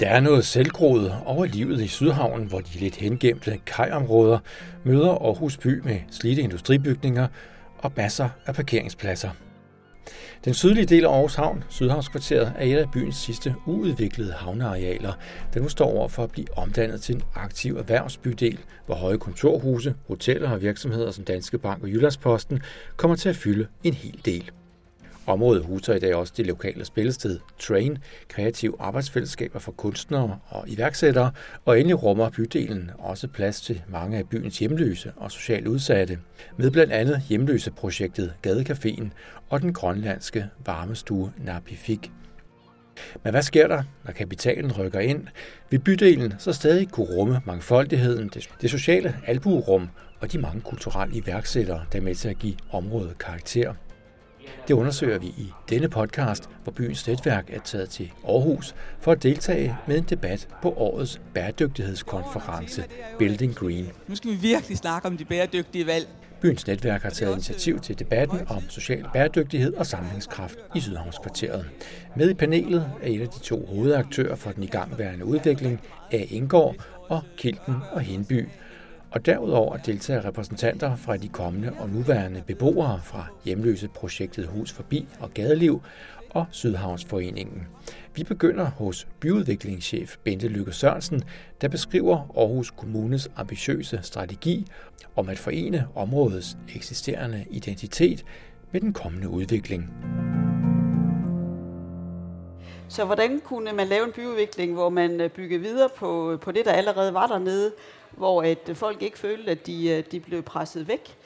Der er noget selvgroet over livet i Sydhavnen, hvor de lidt hengemte kajområder møder Aarhus by med slidte industribygninger og masser af parkeringspladser. Den sydlige del af Aarhus Havn, Sydhavnskvarteret, er et af byens sidste uudviklede havnearealer, der nu står over for at blive omdannet til en aktiv erhvervsbydel, hvor høje kontorhuse, hoteller og virksomheder som Danske Bank og Jyllandsposten kommer til at fylde en hel del. Området huser i dag også det lokale spillested Train, kreative arbejdsfællesskaber for kunstnere og iværksættere, og endelig rummer bydelen også plads til mange af byens hjemløse og socialt udsatte, med blandt andet hjemløseprojektet Gadecaféen og den grønlandske varmestue Napifik. Men hvad sker der, når kapitalen rykker ind? Vil bydelen så stadig kunne rumme mangfoldigheden, det sociale albuerum og de mange kulturelle iværksættere, der er med til at give området karakter? Det undersøger vi i denne podcast, hvor byens netværk er taget til Aarhus for at deltage med en debat på årets bæredygtighedskonference Building Green. Nu skal vi virkelig snakke om de bæredygtige valg. Byens netværk har taget initiativ til debatten om social bæredygtighed og samlingskraft i Sydhavnskvarteret. Med i panelet er et af de to hovedaktører for den igangværende udvikling, A. Indgård og Kilten og Henby, og derudover deltager repræsentanter fra de kommende og nuværende beboere fra hjemløseprojektet Hus Forbi og Gadeliv og Sydhavnsforeningen. Vi begynder hos byudviklingschef Bente Lykke Sørensen, der beskriver Aarhus Kommunes ambitiøse strategi om at forene områdets eksisterende identitet med den kommende udvikling. Så hvordan kunne man lave en byudvikling, hvor man øh, byggede videre på, øh, på det, der allerede var dernede, hvor at øh, folk ikke følte, at de, de blev presset væk.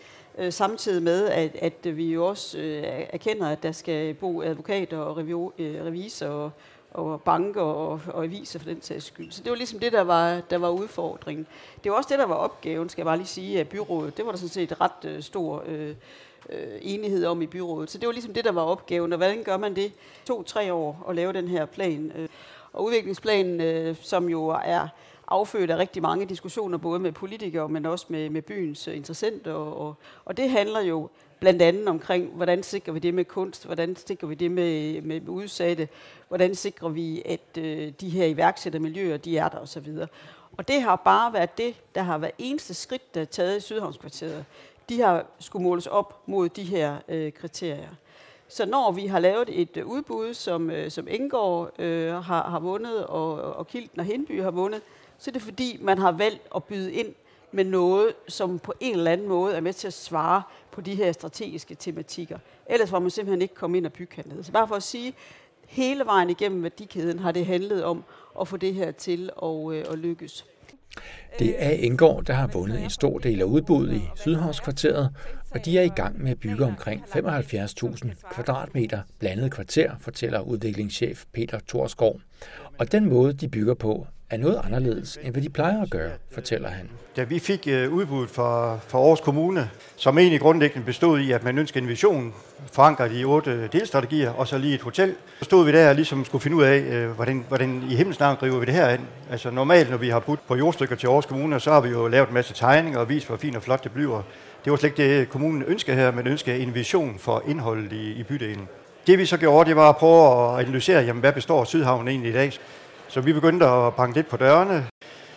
Samtidig med, at, at vi jo også øh, erkender, at der skal bo advokater og revisorer og, og banker og, og aviser for den sags skyld. Så det var ligesom det, der var, der var udfordringen. Det var også det, der var opgaven, skal jeg bare lige sige, af byrådet. Det var der sådan set ret øh, stor øh, Øh, enighed om i byrådet. Så det var ligesom det, der var opgaven. Og hvordan gør man det? To-tre år at lave den her plan. Øh, og udviklingsplanen, øh, som jo er affødt af rigtig mange diskussioner, både med politikere, men også med, med byens interessenter. Og, og, og det handler jo blandt andet omkring, hvordan sikrer vi det med kunst, hvordan sikrer vi det med, med udsatte, hvordan sikrer vi, at øh, de her iværksættermiljøer, de er der osv. Og det har bare været det, der har været eneste skridt, der er taget i Sydhavnskvarteret. De har skulle måles op mod de her øh, kriterier. Så når vi har lavet et øh, udbud, som, øh, som Indgår øh, har, har vundet, og, og Kilden og Hindby har vundet, så er det fordi, man har valgt at byde ind med noget, som på en eller anden måde er med til at svare på de her strategiske tematikker. Ellers var man simpelthen ikke kommet ind og bygge hernede. Så bare for at sige, hele vejen igennem værdikæden har det handlet om at få det her til at, øh, at lykkes. Det er Engård, der har vundet en stor del af udbuddet i Sydhavnskvarteret, og de er i gang med at bygge omkring 75.000 kvadratmeter blandet kvarter, fortæller udviklingschef Peter Torskov. Og den måde, de bygger på, er noget anderledes, end hvad de plejer at gøre, fortæller han. Da vi fik øh, udbuddet fra, fra Aarhus Kommune, som egentlig grundlæggende bestod i, at man ønskede en vision, forankret i otte delstrategier, og så lige et hotel, så stod vi der og ligesom skulle finde ud af, øh, hvordan, hvordan i himmelsnavn driver vi det her ind. Altså normalt, når vi har budt på jordstykker til Aarhus Kommune, så har vi jo lavet en masse tegninger og vist, hvor fint og flot det bliver. Det var slet ikke det, kommunen ønskede her, men ønskede en vision for indholdet i, i bydelen. Det vi så gjorde, det var at prøve at analysere, jamen, hvad består Sydhavn egentlig i dag. Så vi begyndte at banke lidt på dørene,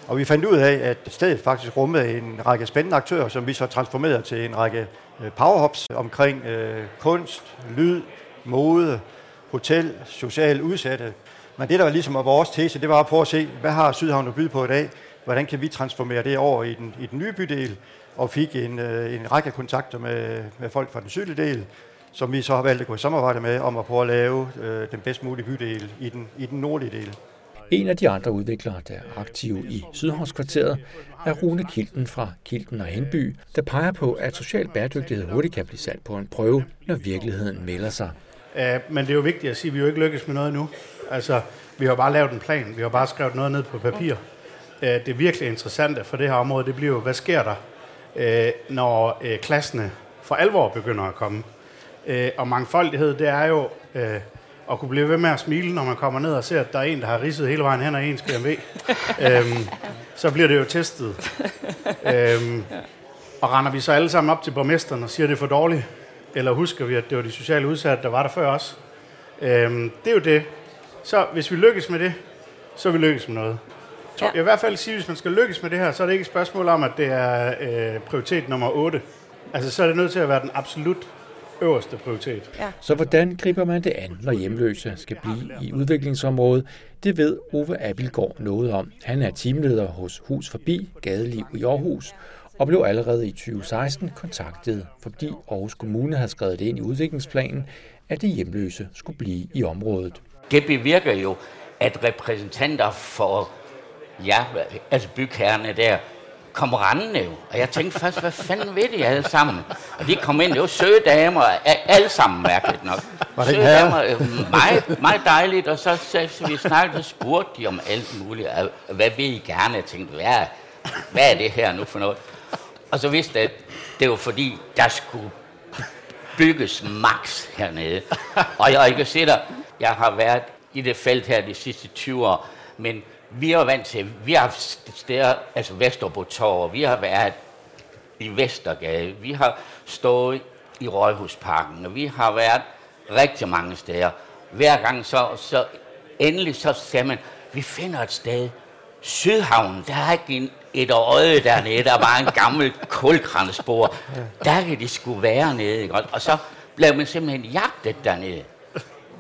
og vi fandt ud af, at stedet faktisk rummede en række spændende aktører, som vi så transformerede til en række øh, powerhops omkring øh, kunst, lyd, mode, hotel, social udsatte. Men det, der var ligesom var vores tese, det var at prøve at se, hvad har Sydhavn at byde på i dag? Hvordan kan vi transformere det over i den, i den nye bydel? Og fik en, øh, en række kontakter med, med folk fra den sydlige del, som vi så har valgt at gå i samarbejde med om at prøve at lave øh, den bedst mulige bydel i den, i den nordlige del. En af de andre udviklere, der er aktive i Sydhavnskvarteret, er Rune Kilden fra Kilden og Henby, der peger på, at social bæredygtighed hurtigt kan blive sat på en prøve, når virkeligheden melder sig. Men det er jo vigtigt at sige, at vi jo ikke lykkes med noget nu. Altså, vi har bare lavet en plan, vi har bare skrevet noget ned på papir. Det virkelig interessante for det her område, det bliver jo, hvad sker der, øh, når øh, klassene for alvor begynder at komme. Øh, og mangfoldighed, det er jo at kunne blive ved med at smile, når man kommer ned og ser, at der er en, der har ridset hele vejen hen og ens BMW. øhm, så bliver det jo testet. øhm, og render vi så alle sammen op til borgmesteren og siger, at det er for dårligt? Eller husker vi, at det var de sociale udsatte, der var der før os? Øhm, det er jo det. Så hvis vi lykkes med det, så er vi lykkes med noget. Ja. Jeg vil i hvert fald sige, at hvis man skal lykkes med det her, så er det ikke et spørgsmål om, at det er øh, prioritet nummer 8. Altså, så er det nødt til at være den absolut øverste prioritet. Ja. Så hvordan griber man det an, når hjemløse skal blive i udviklingsområdet? Det ved Ove Abilgaard noget om. Han er teamleder hos Hus Forbi Gadeliv i Aarhus, og blev allerede i 2016 kontaktet, fordi Aarhus Kommune havde skrevet det ind i udviklingsplanen, at de hjemløse skulle blive i området. Det bevirker jo, at repræsentanter for ja, altså bygherrerne der, kom rendende jo. Og jeg tænkte først, hvad fanden ved de alle sammen? Og de kom ind, det var søde damer, alle sammen mærkeligt nok. Var det søde damer, øh, meget, meget dejligt, og så, så, så vi snakkede, og spurgte de om alt muligt. Hvad vil I gerne? Jeg tænkte, hvad, hvad er det her nu for noget? Og så vidste jeg, at det var fordi, der skulle bygges max hernede. Og jeg, jeg kan se dig, jeg har været i det felt her de sidste 20 år, men vi er vant til, vi har haft steder, altså Vesterbro Torv, vi har været i Vestergade, vi har stået i Rådhusparken, og vi har været rigtig mange steder. Hver gang så, så endelig så sagde man, vi finder et sted, Sydhavnen, der er ikke en, et øje dernede, der var en gammel kulkransbord. Der kan de skulle være nede. Ikke? Og så blev man simpelthen jagtet dernede.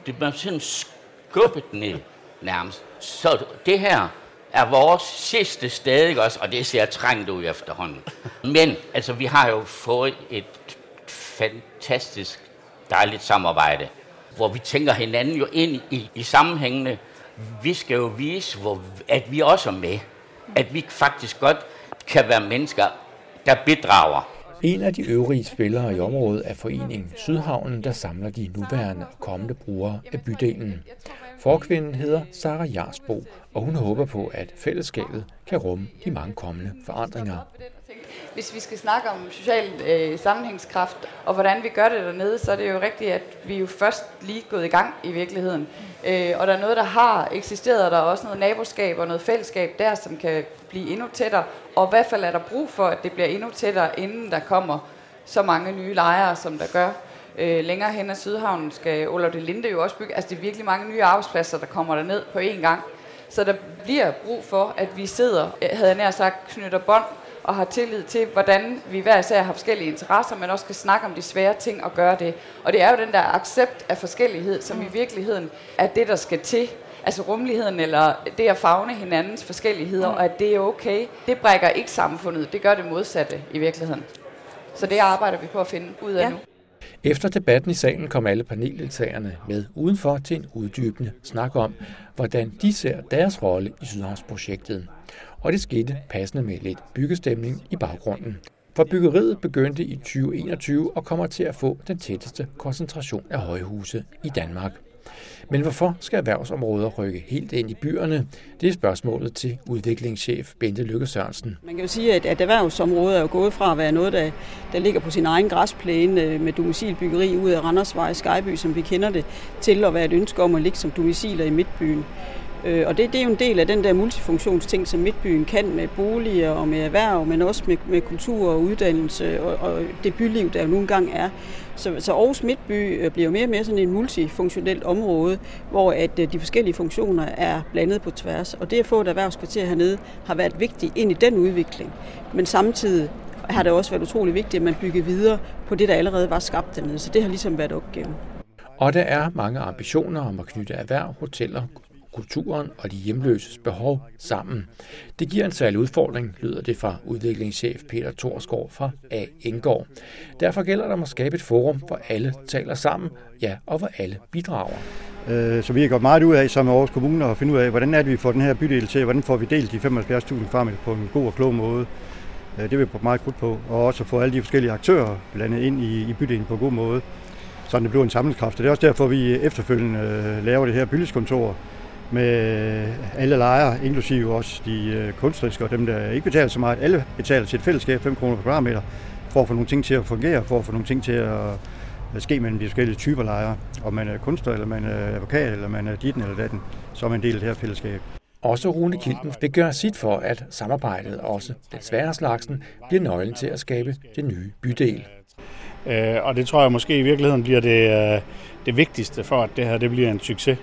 Det blev simpelthen skubbet ned nærmest. Så det her er vores sidste sted, ikke også? Og det ser trængt ud efterhånden. Men altså, vi har jo fået et fantastisk dejligt samarbejde, hvor vi tænker hinanden jo ind i, i sammenhængende. Vi skal jo vise, hvor, at vi også er med. At vi faktisk godt kan være mennesker, der bidrager. En af de øvrige spillere i området er foreningen Sydhavnen, der samler de nuværende og kommende brugere af bydelen. Forkvinden hedder Sara Jarsbo, og hun håber på, at fællesskabet kan rumme de mange kommende forandringer. Hvis vi skal snakke om social øh, sammenhængskraft og hvordan vi gør det dernede, så er det jo rigtigt, at vi jo først lige gået i gang i virkeligheden. Øh, og der er noget, der har eksisteret, og der er også noget naboskab og noget fællesskab der, som kan blive endnu tættere. Og i hvert fald er der brug for, at det bliver endnu tættere, inden der kommer så mange nye lejere, som der gør. Øh, længere hen ad Sydhavnen skal Olof de Linde jo også bygge. Altså det er virkelig mange nye arbejdspladser, der kommer der ned på én gang. Så der bliver brug for, at vi sidder, havde jeg nær sagt, knytter bånd og har tillid til, hvordan vi hver især har forskellige interesser, men også kan snakke om de svære ting og gøre det. Og det er jo den der accept af forskellighed, som i virkeligheden er det, der skal til. Altså rummeligheden, eller det at fagne hinandens forskelligheder, og at det er okay. Det brækker ikke samfundet, det gør det modsatte i virkeligheden. Så det arbejder vi på at finde ud af ja. nu. Efter debatten i salen kom alle paneldeltagerne med udenfor til en uddybende snak om, hvordan de ser deres rolle i Sydhavnsprojektet. Og det skete passende med lidt byggestemning i baggrunden. For byggeriet begyndte i 2021 og kommer til at få den tætteste koncentration af højhuse i Danmark. Men hvorfor skal erhvervsområder rykke helt ind i byerne? Det er spørgsmålet til udviklingschef Bente Lykke Sørensen. Man kan jo sige, at, at erhvervsområdet er jo gået fra at være noget, der, der ligger på sin egen græsplæne øh, med domicilbyggeri ud af Randersvej og Skyby, som vi kender det, til at være et ønske om at ligge som domiciler i midtbyen. Øh, og det, det er jo en del af den der multifunktionsting, som Midtbyen kan med boliger og med erhverv, men også med, med kultur og uddannelse og, og det byliv, der jo nogle gange er. Så, så Aarhus Midtby øh, bliver jo mere og mere sådan en multifunktionelt område, hvor at øh, de forskellige funktioner er blandet på tværs. Og det at få et erhvervskvarter hernede har været vigtigt ind i den udvikling. Men samtidig har det også været utrolig vigtigt, at man bygger videre på det, der allerede var skabt dernede. Så det har ligesom været opgaven. Og der er mange ambitioner om at knytte erhverv, hoteller, kulturen og de hjemløses behov sammen. Det giver en særlig udfordring, lyder det fra udviklingschef Peter Torsgaard fra A. Engård. Derfor gælder der at skabe et forum, hvor alle taler sammen, ja, og hvor alle bidrager. Øh, så vi har gået meget ud af som Aarhus Kommune at finde ud af, hvordan er det, vi får den her bydel til, hvordan får vi delt de 75.000 farmil på en god og klog måde. Øh, det vil vi på meget krudt på, og også få alle de forskellige aktører blandet ind i, i bydelen på en god måde, så det bliver en samlingskraft. Og det er også derfor, vi efterfølgende øh, laver det her bydelskontor, med alle lejre, inklusive også de øh, kunstneriske og dem, der ikke betaler så meget. Alle betaler til et fællesskab 5 kroner per kvadratmeter, for at få nogle ting til at fungere, for at få nogle ting til at ske mellem de forskellige typer lejre. Om man er kunstner, eller man er advokat, eller man er ditten eller datten, så er man en del af det her fællesskab. Også Rune Kilden vil gøre sit for, at samarbejdet, også den svære slagsen, bliver nøglen til at skabe det nye bydel. Øh, og det tror jeg måske i virkeligheden bliver det, øh, det vigtigste for, at det her det bliver en succes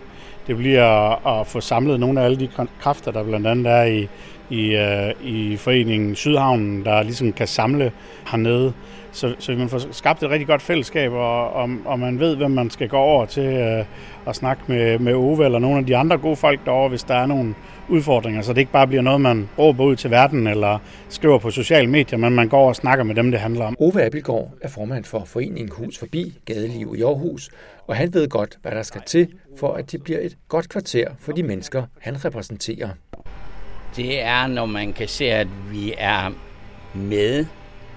det bliver at få samlet nogle af alle de kræfter, der blandt andet er i, i, øh, i foreningen Sydhavnen, der ligesom kan samle hernede. Så, så man får skabt et rigtig godt fællesskab, og, og, og man ved, hvem man skal gå over til øh, at snakke med, med Ove eller nogle af de andre gode folk derovre, hvis der er nogle udfordringer, så det ikke bare bliver noget, man råber ud til verden eller skriver på sociale medier, men man går og snakker med dem, det handler om. Ove Abelgaard er formand for Foreningen Hus Forbi Gadeliv i Aarhus, og han ved godt, hvad der skal til, for at det bliver et godt kvarter for de mennesker, han repræsenterer. Det er, når man kan se, at vi er med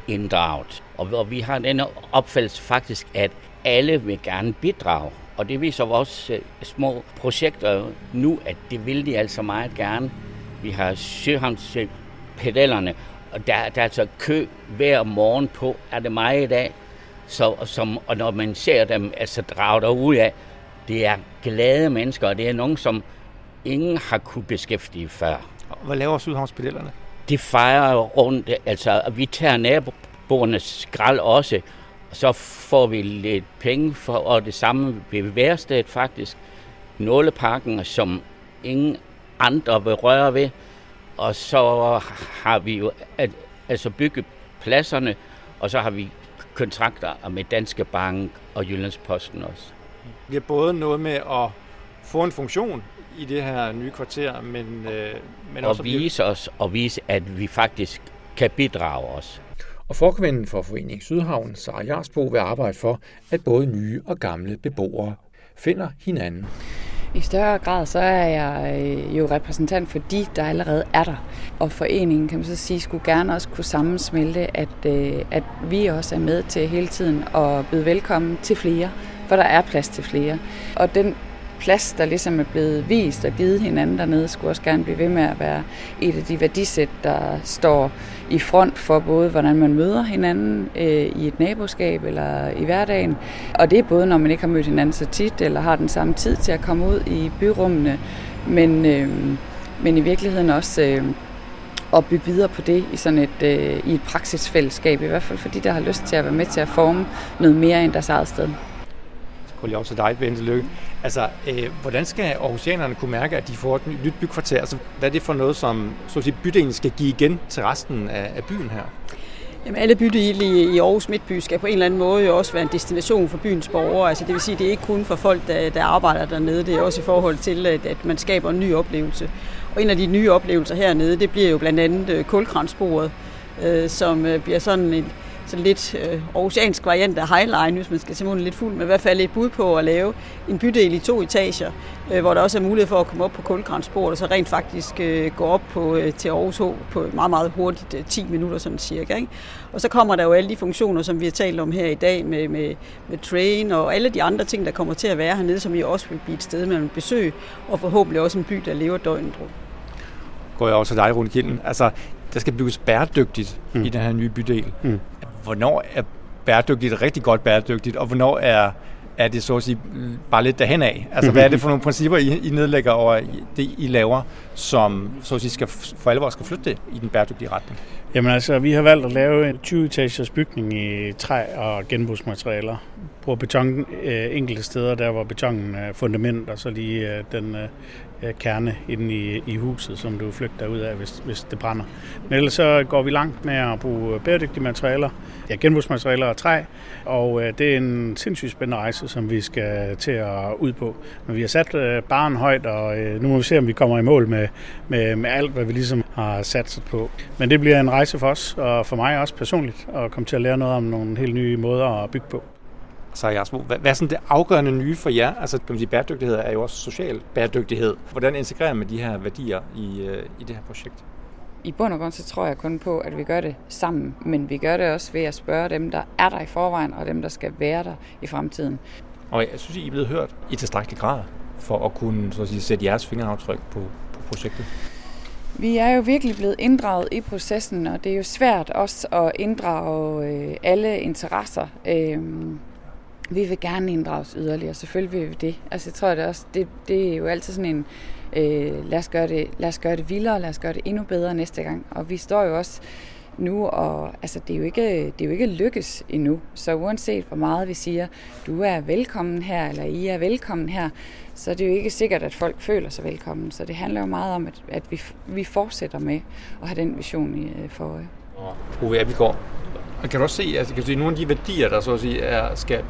inddraget. Og vi har den opfattelse faktisk, at alle vil gerne bidrage. Og det viser vores øh, små projekter nu, at det vil de altså meget gerne. Vi har søhavnspedellerne, og der, der er altså kø hver morgen på, er det mig i dag. Så, som, og når man ser dem altså drage ud af, det er glade mennesker, og det er nogen, som ingen har kunne beskæftige før. Hvad laver Sydhavnspedellerne? De fejrer rundt, altså vi tager naboernes skrald også, så får vi lidt penge for, og det samme ved værstedet faktisk. Nålepakken, som ingen andre vil røre ved. Og så har vi jo altså bygget pladserne, og så har vi kontrakter med Danske Bank og Jyllandsposten også. Det er både noget med at få en funktion i det her nye kvarter, men, øh, men og også... Og vise os, og vise, at vi faktisk kan bidrage os. Og forkvinden for Forening Sydhavn, Sara Jarsbo, vil arbejde for, at både nye og gamle beboere finder hinanden. I større grad så er jeg øh, jo repræsentant for de, der allerede er der. Og foreningen, kan man så sige, skulle gerne også kunne sammensmelte, at, øh, at vi også er med til hele tiden at byde velkommen til flere, for der er plads til flere. Og den plads, der ligesom er blevet vist og givet hinanden dernede, skulle også gerne blive ved med at være et af de værdisæt, der står i front for både, hvordan man møder hinanden øh, i et naboskab eller i hverdagen. Og det er både, når man ikke har mødt hinanden så tit, eller har den samme tid til at komme ud i byrummene, men, øh, men i virkeligheden også øh, at bygge videre på det i sådan et, øh, i et praksisfællesskab, i hvert fald fordi der har lyst til at være med til at forme noget mere end deres eget sted går lige over til dig, Bente Lykke. Altså, øh, hvordan skal Aarhusianerne kunne mærke, at de får et nyt bykvarter? Altså, hvad er det for noget, som så at sige, bydelen skal give igen til resten af, af byen her? Jamen, alle bydele i, i Aarhus Midtby skal på en eller anden måde jo også være en destination for byens borgere. Altså, det vil sige, det er ikke kun for folk, der, der arbejder dernede. Det er også i forhold til, at, at man skaber en ny oplevelse. Og en af de nye oplevelser hernede, det bliver jo blandt andet øh, kulkransbordet, øh, som øh, bliver sådan en, sådan lidt øh, oceansk variant af Highline, hvis man skal se lidt fuld, men i hvert fald et bud på at lave en bydel i to etager, øh, hvor der også er mulighed for at komme op på kulkransbordet, og så rent faktisk øh, gå op på, øh, til Aarhus H på meget, meget hurtigt, øh, 10 minutter sådan cirka. Ikke? Og så kommer der jo alle de funktioner, som vi har talt om her i dag, med, med, med train og alle de andre ting, der kommer til at være hernede, som vi også vil blive et sted, man vil besøge, og forhåbentlig også en by, der lever døgnet rundt. Går jeg også til dig, Rune Kilden. Altså, der skal bygges bæredygtigt mm. i den her nye bydel. Mm hvornår er bæredygtigt rigtig godt bæredygtigt, og hvornår er, er det så at sige bare lidt derhen af? Altså, hvad er det for nogle principper, I, I nedlægger over det, I laver, som så at sige, skal, for alvor skal flytte det i den bæredygtige retning? Jamen altså, vi har valgt at lave en 20-etagers bygning i træ og genbrugsmaterialer. På beton øh, enkelte steder, der hvor betonen er fundament, og så lige øh, den øh, øh, kerne inde i, i huset, som du flygter ud af, hvis, hvis det brænder. Men ellers så går vi langt med at bruge bæredygtige materialer, ja, genbrugsmaterialer og træ, og øh, det er en sindssygt spændende rejse, som vi skal til at ud på. Men vi har sat øh, baren højt, og øh, nu må vi se, om vi kommer i mål med, med, med alt, hvad vi ligesom har sat på. Men det bliver en rejse for os, og for mig også personligt, at komme til at lære noget om nogle helt nye måder at bygge på. Så Jasmo, hvad, hvad er sådan det afgørende nye for jer? Altså, kan man sige, bæredygtighed er jo også social bæredygtighed. Hvordan integrerer man de her værdier i, øh, i det her projekt? I bund og grund så tror jeg kun på, at vi gør det sammen, men vi gør det også ved at spørge dem, der er der i forvejen, og dem, der skal være der i fremtiden. Og jeg synes, I er blevet hørt i tilstrækkelig grad for at kunne så at sige, sætte jeres fingeraftryk på, på projektet. Vi er jo virkelig blevet inddraget i processen, og det er jo svært også at inddrage øh, alle interesser. Øh, vi vil gerne inddrages yderligere, selvfølgelig vil vi det. Altså jeg tror det også, det, det er jo altid sådan en, øh, lad, os gøre det, lad os gøre det vildere, lad os gøre det endnu bedre næste gang. Og vi står jo også nu, og altså, det, er jo ikke, det er jo ikke lykkes endnu. Så uanset hvor meget vi siger, du er velkommen her, eller I er velkommen her, så er det jo ikke sikkert, at folk føler sig velkommen. Så det handler jo meget om, at, at vi, vi fortsætter med at have den vision i, øh, for øje. Ove Abelgaard, og kan du også se, altså, kan du se, nogle af de værdier, der så at sige, er, skal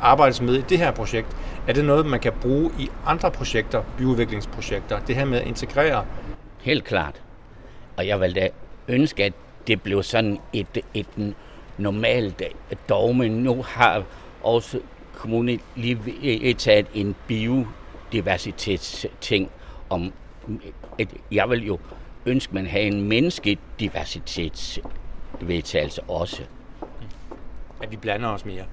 arbejdes med i det her projekt, er det noget, man kan bruge i andre projekter, byudviklingsprojekter? Det her med at integrere? Helt klart. Og jeg vil da ønske, at det blev sådan et, et normalt dogme. Nu har også kommunen lige taget en biodiversitetsting om, at jeg vil jo ønske, at man havde en menneskediversitetsvedtagelse også. At vi blander os mere.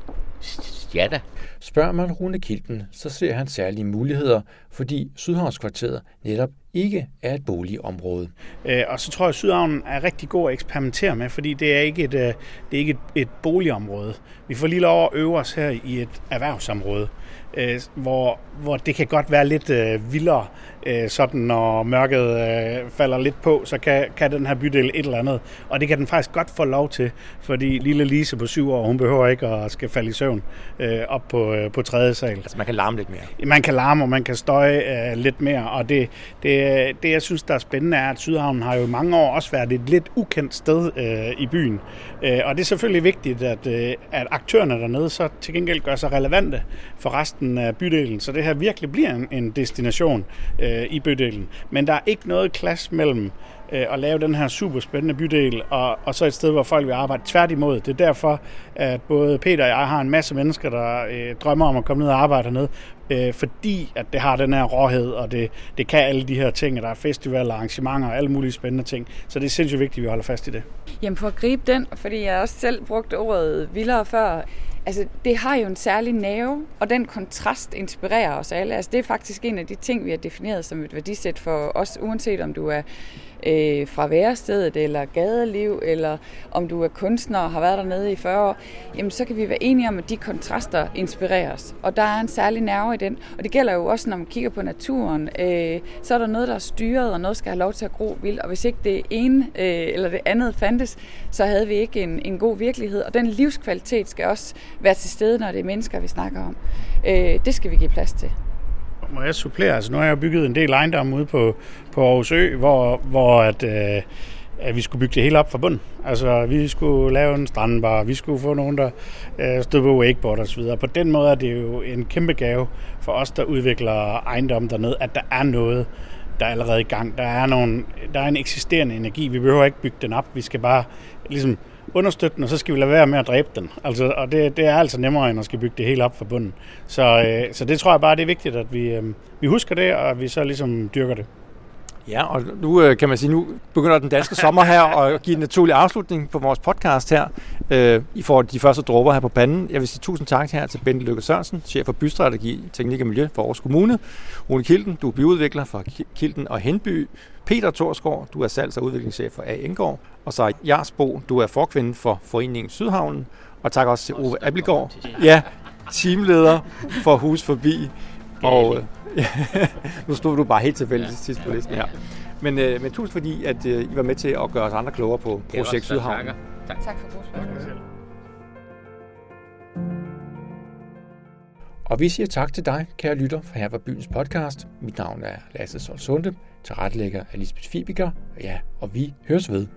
Ja da. Spørger man Rune Kilden, så ser han særlige muligheder, fordi Sydhavnskvarteret netop ikke er et boligområde. Øh, og så tror jeg, at Sydhavnen er rigtig god at eksperimentere med, fordi det er ikke et, øh, det er ikke et, et boligområde. Vi får lige lov at øve os her i et erhvervsområde, øh, hvor, hvor det kan godt være lidt vildere øh, sådan når mørket øh, falder lidt på, så kan, kan den her bydel et eller andet. Og det kan den faktisk godt få lov til, fordi lille Lise på syv år, hun behøver ikke at skal falde i søvn øh, op på, øh, på tredje sal. Altså man kan larme lidt mere? Man kan larme, og man kan støje øh, lidt mere. Og det, det, det, jeg synes, der er spændende, er, at Sydhavnen har jo i mange år også været et lidt ukendt sted øh, i byen. Øh, og det er selvfølgelig vigtigt, at, øh, at aktørerne dernede så til gengæld gør sig relevante for resten af bydelen, så det her virkelig bliver en, en destination øh, øh, i bydelen. Men der er ikke noget klasse mellem øh, at lave den her super spændende bydel, og, og så et sted, hvor folk vil arbejde tværtimod. Det er derfor, at både Peter og jeg har en masse mennesker, der øh, drømmer om at komme ned og arbejde hernede, øh, fordi at det har den her råhed, og det, det kan alle de her ting, der er festivaler, arrangementer og alle mulige spændende ting. Så det er sindssygt vigtigt, at vi holder fast i det. Jamen for at gribe den, fordi jeg også selv brugte ordet vildere før, altså, det har jo en særlig nerve, og den kontrast inspirerer os alle. Altså, det er faktisk en af de ting, vi har defineret som et værdisæt for os, uanset om du er øh, fra værestedet, eller gadeliv, eller om du er kunstner og har været dernede i 40 år, jamen så kan vi være enige om, at de kontraster inspirerer os. Og der er en særlig nerve i den. Og det gælder jo også, når man kigger på naturen. Øh, så er der noget, der er styret, og noget skal have lov til at gro vildt. Og hvis ikke det ene øh, eller det andet fandtes, så havde vi ikke en, en god virkelighed. Og den livskvalitet skal også være til stede, når det er mennesker, vi snakker om. Øh, det skal vi give plads til. Må jeg supplere? Altså, nu har jeg bygget en del ejendomme ude på, på Aarhus Ø, hvor, hvor at, øh, at vi skulle bygge det hele op fra bunden. Altså, vi skulle lave en strandbar, vi skulle få nogen, der øh, stod på wakeboard og så videre. På den måde er det jo en kæmpe gave for os, der udvikler ejendomme dernede, at der er noget, der er allerede i gang. Der er, nogle, der er en eksisterende energi. Vi behøver ikke bygge den op. Vi skal bare ligesom understøtte den, og så skal vi lade være med at dræbe den. Altså, og det, det er altså nemmere, end at skal bygge det helt op fra bunden. Så, øh, så det tror jeg bare, det er vigtigt, at vi, øh, vi husker det, og at vi så ligesom dyrker det. Ja, og nu øh, kan man sige, nu begynder den danske sommer her og give en naturlig afslutning på vores podcast her. Øh, I får de første dråber her på panden. Jeg vil sige tusind tak her til Bente Lykke Sørensen, chef for bystrategi, teknik og miljø for Aarhus Kommune. Rune Kilden, du er byudvikler for Kilden og Henby. Peter Torsgaard, du er salgs- og udviklingschef for A. Engård. Og så Jarsbo, du er forkvinde for Foreningen Sydhavnen. Og tak også til Ove Abelgaard, ja, teamleder for Hus Forbi. Og, ja, nu stod du bare helt tilfældigt sidst på listen her. Men, øh, men tusind fordi, at øh, I var med til at gøre os andre klogere på Projekt Sydhavn. Tak. tak for god Og vi siger tak til dig, kære lytter, for her var byens podcast. Mit navn er Lasse Solsunde, tilrettelægger af Lisbeth Fibiger. Ja, og vi høres ved.